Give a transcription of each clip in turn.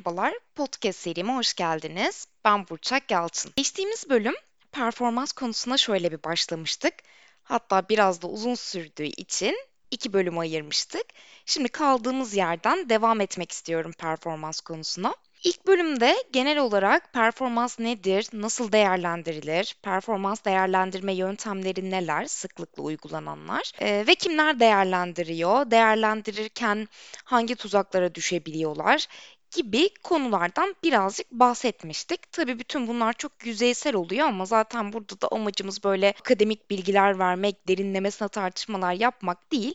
Merhabalar, podcast serime hoş geldiniz. Ben Burçak Yalçın. Geçtiğimiz bölüm performans konusuna şöyle bir başlamıştık. Hatta biraz da uzun sürdüğü için iki bölüm ayırmıştık. Şimdi kaldığımız yerden devam etmek istiyorum performans konusuna. İlk bölümde genel olarak performans nedir, nasıl değerlendirilir, performans değerlendirme yöntemleri neler, sıklıkla uygulananlar e, ve kimler değerlendiriyor, değerlendirirken hangi tuzaklara düşebiliyorlar gibi konulardan birazcık bahsetmiştik. Tabii bütün bunlar çok yüzeysel oluyor ama zaten burada da amacımız böyle akademik bilgiler vermek, derinlemesine tartışmalar yapmak değil.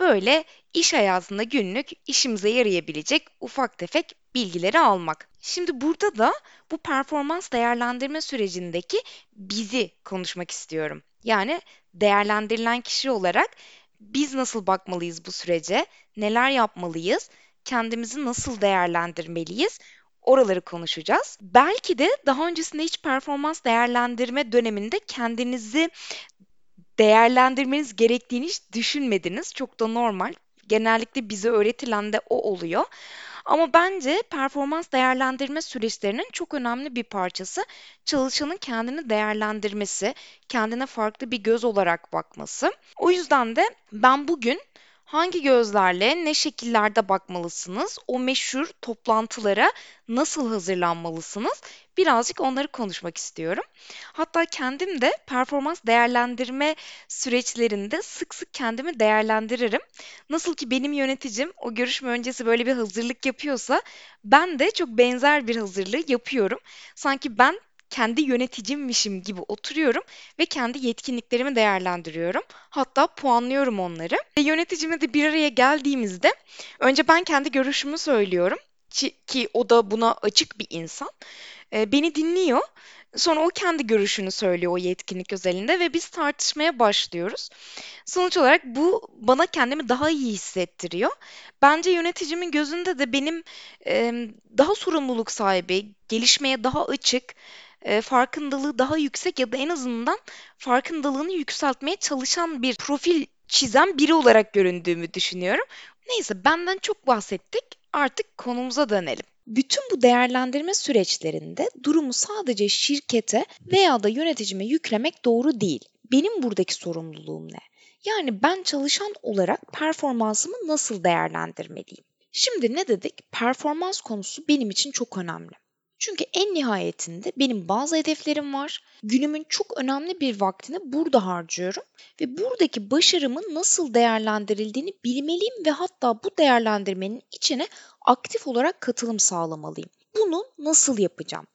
Böyle iş hayatında günlük işimize yarayabilecek ufak tefek bilgileri almak. Şimdi burada da bu performans değerlendirme sürecindeki bizi konuşmak istiyorum. Yani değerlendirilen kişi olarak biz nasıl bakmalıyız bu sürece? Neler yapmalıyız? Kendimizi nasıl değerlendirmeliyiz? Oraları konuşacağız. Belki de daha öncesinde hiç performans değerlendirme döneminde kendinizi değerlendirmeniz gerektiğini hiç düşünmediniz. Çok da normal. Genellikle bize öğretilen de o oluyor. Ama bence performans değerlendirme süreçlerinin çok önemli bir parçası çalışanın kendini değerlendirmesi, kendine farklı bir göz olarak bakması. O yüzden de ben bugün hangi gözlerle ne şekillerde bakmalısınız, o meşhur toplantılara nasıl hazırlanmalısınız birazcık onları konuşmak istiyorum. Hatta kendim de performans değerlendirme süreçlerinde sık sık kendimi değerlendiririm. Nasıl ki benim yöneticim o görüşme öncesi böyle bir hazırlık yapıyorsa ben de çok benzer bir hazırlığı yapıyorum. Sanki ben kendi yöneticimmişim gibi oturuyorum ve kendi yetkinliklerimi değerlendiriyorum. Hatta puanlıyorum onları. Ve yöneticimle de bir araya geldiğimizde önce ben kendi görüşümü söylüyorum ki, o da buna açık bir insan. E, beni dinliyor. Sonra o kendi görüşünü söylüyor o yetkinlik özelinde ve biz tartışmaya başlıyoruz. Sonuç olarak bu bana kendimi daha iyi hissettiriyor. Bence yöneticimin gözünde de benim e, daha sorumluluk sahibi, gelişmeye daha açık, e, farkındalığı daha yüksek ya da en azından farkındalığını yükseltmeye çalışan bir profil çizen biri olarak göründüğümü düşünüyorum. Neyse benden çok bahsettik. Artık konumuza dönelim. Bütün bu değerlendirme süreçlerinde durumu sadece şirkete veya da yöneticime yüklemek doğru değil. Benim buradaki sorumluluğum ne? Yani ben çalışan olarak performansımı nasıl değerlendirmeliyim? Şimdi ne dedik? Performans konusu benim için çok önemli. Çünkü en nihayetinde benim bazı hedeflerim var. Günümün çok önemli bir vaktini burada harcıyorum ve buradaki başarımın nasıl değerlendirildiğini bilmeliyim ve hatta bu değerlendirmenin içine aktif olarak katılım sağlamalıyım. Bunu nasıl yapacağım?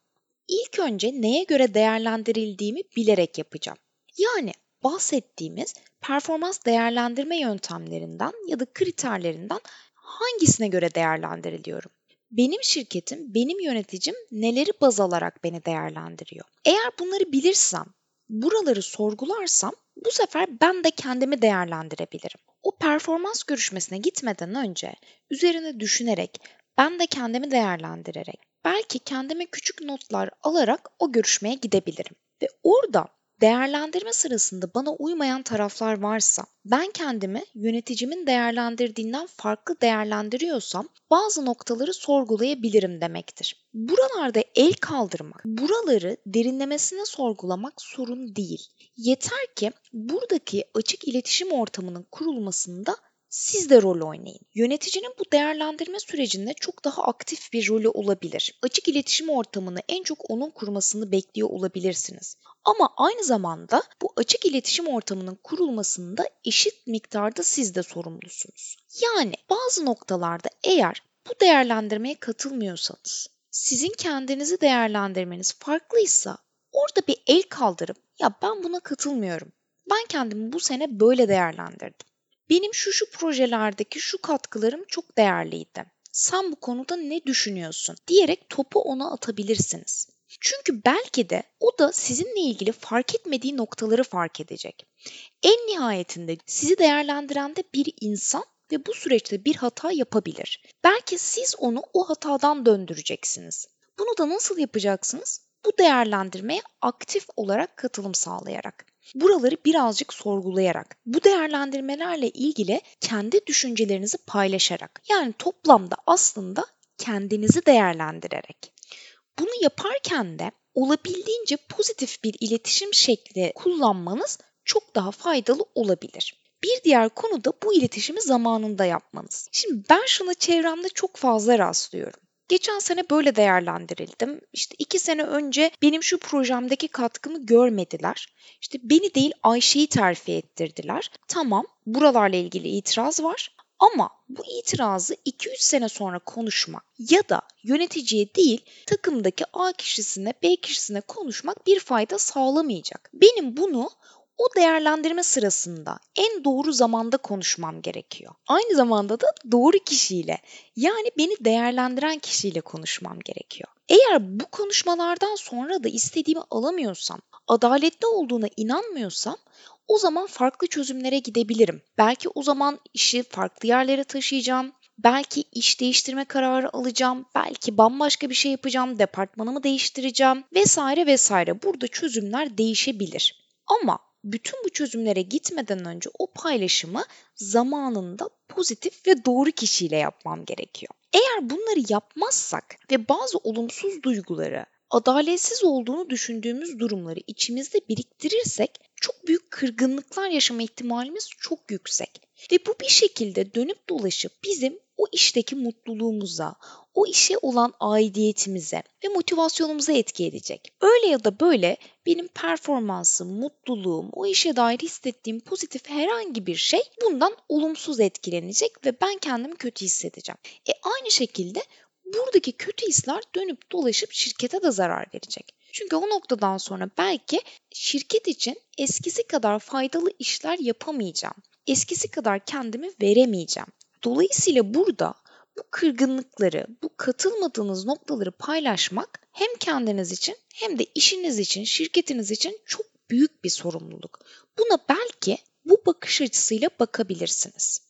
İlk önce neye göre değerlendirildiğimi bilerek yapacağım. Yani bahsettiğimiz performans değerlendirme yöntemlerinden ya da kriterlerinden hangisine göre değerlendiriliyorum? Benim şirketim, benim yöneticim neleri baz alarak beni değerlendiriyor? Eğer bunları bilirsem, buraları sorgularsam bu sefer ben de kendimi değerlendirebilirim. O performans görüşmesine gitmeden önce üzerine düşünerek, ben de kendimi değerlendirerek, belki kendime küçük notlar alarak o görüşmeye gidebilirim. Ve orada Değerlendirme sırasında bana uymayan taraflar varsa, ben kendimi yöneticimin değerlendirdiğinden farklı değerlendiriyorsam bazı noktaları sorgulayabilirim demektir. Buralarda el kaldırmak, buraları derinlemesine sorgulamak sorun değil. Yeter ki buradaki açık iletişim ortamının kurulmasında siz de rol oynayın. Yöneticinin bu değerlendirme sürecinde çok daha aktif bir rolü olabilir. Açık iletişim ortamını en çok onun kurmasını bekliyor olabilirsiniz. Ama aynı zamanda bu açık iletişim ortamının kurulmasında eşit miktarda siz de sorumlusunuz. Yani bazı noktalarda eğer bu değerlendirmeye katılmıyorsanız, sizin kendinizi değerlendirmeniz farklıysa orada bir el kaldırıp ya ben buna katılmıyorum. Ben kendimi bu sene böyle değerlendirdim benim şu şu projelerdeki şu katkılarım çok değerliydi. Sen bu konuda ne düşünüyorsun diyerek topu ona atabilirsiniz. Çünkü belki de o da sizinle ilgili fark etmediği noktaları fark edecek. En nihayetinde sizi değerlendiren de bir insan ve bu süreçte bir hata yapabilir. Belki siz onu o hatadan döndüreceksiniz. Bunu da nasıl yapacaksınız? Bu değerlendirmeye aktif olarak katılım sağlayarak buraları birazcık sorgulayarak, bu değerlendirmelerle ilgili kendi düşüncelerinizi paylaşarak. Yani toplamda aslında kendinizi değerlendirerek. Bunu yaparken de olabildiğince pozitif bir iletişim şekli kullanmanız çok daha faydalı olabilir. Bir diğer konu da bu iletişimi zamanında yapmanız. Şimdi ben şuna çevremde çok fazla rastlıyorum. Geçen sene böyle değerlendirildim. İşte iki sene önce benim şu projemdeki katkımı görmediler. İşte beni değil Ayşe'yi terfi ettirdiler. Tamam buralarla ilgili itiraz var. Ama bu itirazı 2-3 sene sonra konuşmak ya da yöneticiye değil takımdaki A kişisine B kişisine konuşmak bir fayda sağlamayacak. Benim bunu o değerlendirme sırasında en doğru zamanda konuşmam gerekiyor. Aynı zamanda da doğru kişiyle yani beni değerlendiren kişiyle konuşmam gerekiyor. Eğer bu konuşmalardan sonra da istediğimi alamıyorsam, adaletli olduğuna inanmıyorsam o zaman farklı çözümlere gidebilirim. Belki o zaman işi farklı yerlere taşıyacağım. Belki iş değiştirme kararı alacağım. Belki bambaşka bir şey yapacağım. Departmanımı değiştireceğim vesaire vesaire. Burada çözümler değişebilir. Ama bütün bu çözümlere gitmeden önce o paylaşımı zamanında pozitif ve doğru kişiyle yapmam gerekiyor. Eğer bunları yapmazsak ve bazı olumsuz duyguları, adaletsiz olduğunu düşündüğümüz durumları içimizde biriktirirsek çok büyük kırgınlıklar yaşama ihtimalimiz çok yüksek. Ve bu bir şekilde dönüp dolaşıp bizim o işteki mutluluğumuza, o işe olan aidiyetimize ve motivasyonumuza etki edecek. Öyle ya da böyle benim performansım, mutluluğum, o işe dair hissettiğim pozitif herhangi bir şey bundan olumsuz etkilenecek ve ben kendimi kötü hissedeceğim. E aynı şekilde buradaki kötü hisler dönüp dolaşıp şirkete de zarar verecek. Çünkü o noktadan sonra belki şirket için eskisi kadar faydalı işler yapamayacağım. Eskisi kadar kendimi veremeyeceğim. Dolayısıyla burada bu kırgınlıkları, bu katılmadığınız noktaları paylaşmak hem kendiniz için hem de işiniz için, şirketiniz için çok büyük bir sorumluluk. Buna belki bu bakış açısıyla bakabilirsiniz.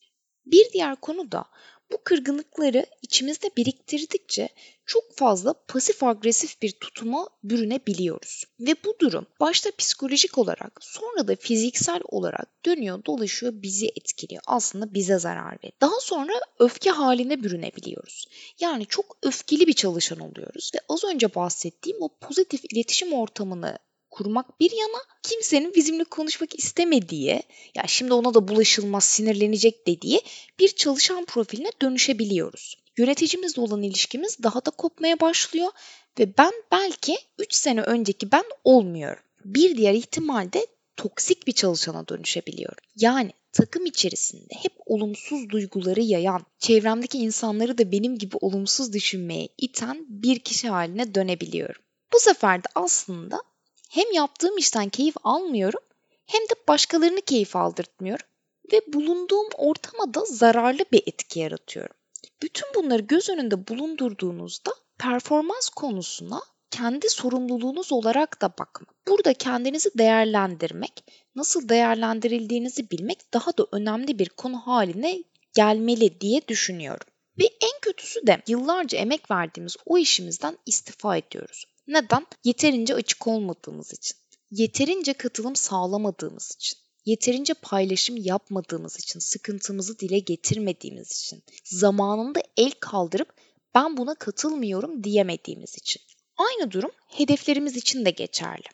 Bir diğer konu da bu kırgınlıkları içimizde biriktirdikçe çok fazla pasif agresif bir tutuma bürünebiliyoruz. Ve bu durum başta psikolojik olarak sonra da fiziksel olarak dönüyor dolaşıyor bizi etkiliyor. Aslında bize zarar veriyor. Daha sonra öfke haline bürünebiliyoruz. Yani çok öfkeli bir çalışan oluyoruz ve az önce bahsettiğim o pozitif iletişim ortamını kurmak bir yana kimsenin bizimle konuşmak istemediği, ya şimdi ona da bulaşılmaz sinirlenecek dediği bir çalışan profiline dönüşebiliyoruz. Yöneticimizle olan ilişkimiz daha da kopmaya başlıyor ve ben belki 3 sene önceki ben olmuyorum. Bir diğer ihtimalde toksik bir çalışana dönüşebiliyorum. Yani takım içerisinde hep olumsuz duyguları yayan, çevremdeki insanları da benim gibi olumsuz düşünmeye iten bir kişi haline dönebiliyorum. Bu sefer de aslında hem yaptığım işten keyif almıyorum hem de başkalarını keyif aldırtmıyorum ve bulunduğum ortama da zararlı bir etki yaratıyorum. Bütün bunları göz önünde bulundurduğunuzda performans konusuna kendi sorumluluğunuz olarak da bakmak. Burada kendinizi değerlendirmek, nasıl değerlendirildiğinizi bilmek daha da önemli bir konu haline gelmeli diye düşünüyorum. Ve en kötüsü de yıllarca emek verdiğimiz o işimizden istifa ediyoruz. Neden? Yeterince açık olmadığımız için. Yeterince katılım sağlamadığımız için. Yeterince paylaşım yapmadığımız için, sıkıntımızı dile getirmediğimiz için, zamanında el kaldırıp ben buna katılmıyorum diyemediğimiz için. Aynı durum hedeflerimiz için de geçerli.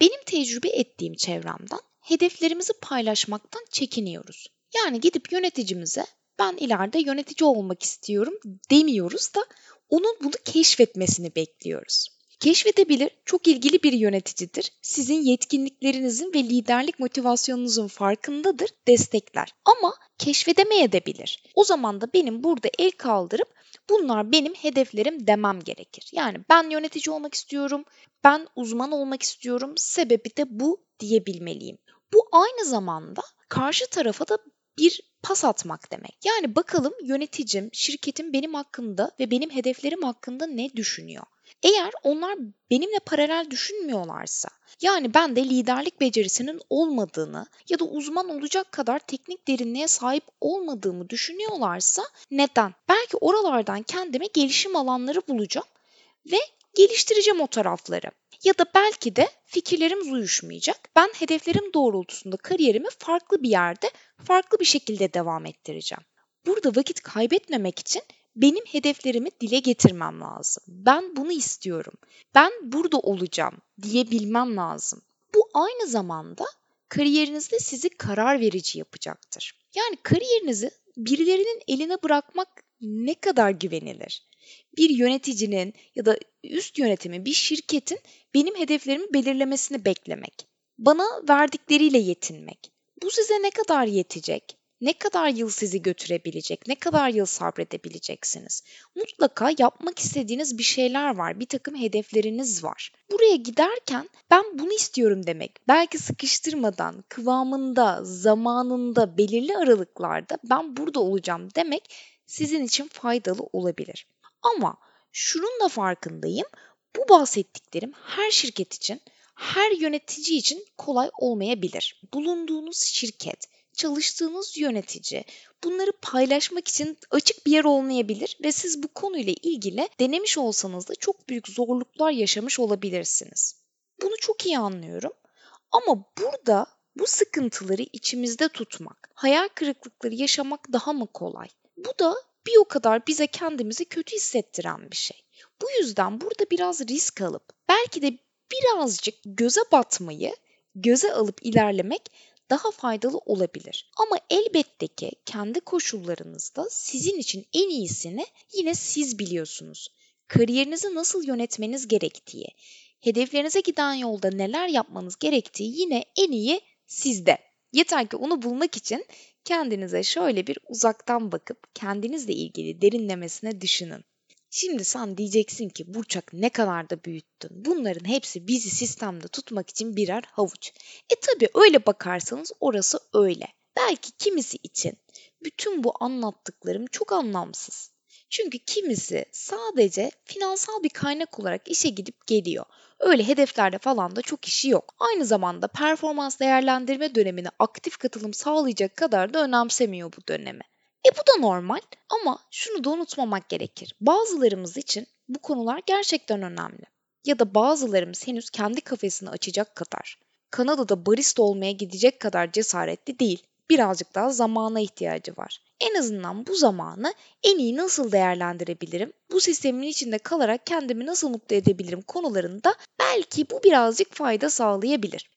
Benim tecrübe ettiğim çevremden hedeflerimizi paylaşmaktan çekiniyoruz. Yani gidip yöneticimize ben ileride yönetici olmak istiyorum demiyoruz da onun bunu keşfetmesini bekliyoruz. Keşfedebilir, çok ilgili bir yöneticidir. Sizin yetkinliklerinizin ve liderlik motivasyonunuzun farkındadır, destekler. Ama keşfedemeyebilir. O zaman da benim burada el kaldırıp bunlar benim hedeflerim demem gerekir. Yani ben yönetici olmak istiyorum, ben uzman olmak istiyorum, sebebi de bu diyebilmeliyim. Bu aynı zamanda karşı tarafa da bir pas atmak demek. Yani bakalım yöneticim, şirketim benim hakkında ve benim hedeflerim hakkında ne düşünüyor? Eğer onlar benimle paralel düşünmüyorlarsa, yani ben de liderlik becerisinin olmadığını ya da uzman olacak kadar teknik derinliğe sahip olmadığımı düşünüyorlarsa neden? Belki oralardan kendime gelişim alanları bulacağım ve geliştireceğim o tarafları. Ya da belki de fikirlerimiz uyuşmayacak. Ben hedeflerim doğrultusunda kariyerimi farklı bir yerde, farklı bir şekilde devam ettireceğim. Burada vakit kaybetmemek için benim hedeflerimi dile getirmem lazım. Ben bunu istiyorum. Ben burada olacağım diyebilmem lazım. Bu aynı zamanda kariyerinizde sizi karar verici yapacaktır. Yani kariyerinizi birilerinin eline bırakmak ne kadar güvenilir? Bir yöneticinin ya da üst yönetimin, bir şirketin benim hedeflerimi belirlemesini beklemek. Bana verdikleriyle yetinmek. Bu size ne kadar yetecek? Ne kadar yıl sizi götürebilecek? Ne kadar yıl sabredebileceksiniz? Mutlaka yapmak istediğiniz bir şeyler var. Bir takım hedefleriniz var. Buraya giderken ben bunu istiyorum demek. Belki sıkıştırmadan, kıvamında, zamanında, belirli aralıklarda ben burada olacağım demek sizin için faydalı olabilir. Ama şunun da farkındayım. Bu bahsettiklerim her şirket için, her yönetici için kolay olmayabilir. Bulunduğunuz şirket, çalıştığınız yönetici bunları paylaşmak için açık bir yer olmayabilir ve siz bu konuyla ilgili denemiş olsanız da çok büyük zorluklar yaşamış olabilirsiniz. Bunu çok iyi anlıyorum. Ama burada bu sıkıntıları içimizde tutmak, hayal kırıklıkları yaşamak daha mı kolay? Bu da bir o kadar bize kendimizi kötü hissettiren bir şey. Bu yüzden burada biraz risk alıp belki de birazcık göze batmayı göze alıp ilerlemek daha faydalı olabilir. Ama elbette ki kendi koşullarınızda sizin için en iyisini yine siz biliyorsunuz. Kariyerinizi nasıl yönetmeniz gerektiği, hedeflerinize giden yolda neler yapmanız gerektiği yine en iyi sizde. Yeter ki onu bulmak için kendinize şöyle bir uzaktan bakıp kendinizle ilgili derinlemesine düşünün. Şimdi sen diyeceksin ki Burçak ne kadar da büyüttün. Bunların hepsi bizi sistemde tutmak için birer havuç. E tabi öyle bakarsanız orası öyle. Belki kimisi için bütün bu anlattıklarım çok anlamsız. Çünkü kimisi sadece finansal bir kaynak olarak işe gidip geliyor. Öyle hedeflerde falan da çok işi yok. Aynı zamanda performans değerlendirme dönemine aktif katılım sağlayacak kadar da önemsemiyor bu dönemi. E bu da normal ama şunu da unutmamak gerekir. Bazılarımız için bu konular gerçekten önemli. Ya da bazılarımız henüz kendi kafesini açacak kadar, Kanada'da barista olmaya gidecek kadar cesaretli değil. Birazcık daha zamana ihtiyacı var. En azından bu zamanı en iyi nasıl değerlendirebilirim? Bu sistemin içinde kalarak kendimi nasıl mutlu edebilirim konularında belki bu birazcık fayda sağlayabilir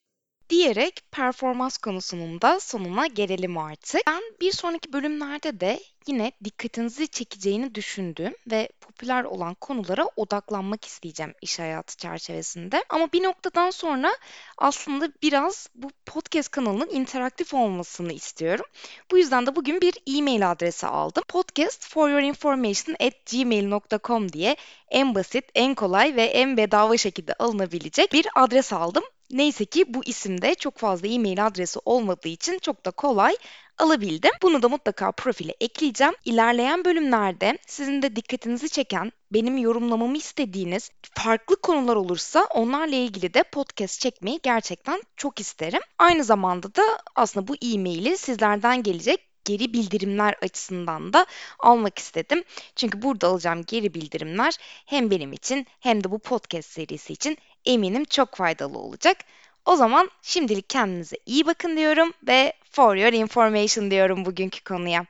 diyerek performans konusunun da sonuna gelelim artık. Ben bir sonraki bölümlerde de yine dikkatinizi çekeceğini düşündüğüm ve popüler olan konulara odaklanmak isteyeceğim iş hayatı çerçevesinde. Ama bir noktadan sonra aslında biraz bu podcast kanalının interaktif olmasını istiyorum. Bu yüzden de bugün bir e-mail adresi aldım. podcast for your information at gmail.com diye en basit, en kolay ve en bedava şekilde alınabilecek bir adres aldım. Neyse ki bu isimde çok fazla e-mail adresi olmadığı için çok da kolay alabildim. Bunu da mutlaka profile ekleyeceğim. İlerleyen bölümlerde sizin de dikkatinizi çeken, benim yorumlamamı istediğiniz farklı konular olursa onlarla ilgili de podcast çekmeyi gerçekten çok isterim. Aynı zamanda da aslında bu e-maili sizlerden gelecek geri bildirimler açısından da almak istedim. Çünkü burada alacağım geri bildirimler hem benim için hem de bu podcast serisi için eminim çok faydalı olacak. O zaman şimdilik kendinize iyi bakın diyorum ve for your information diyorum bugünkü konuya.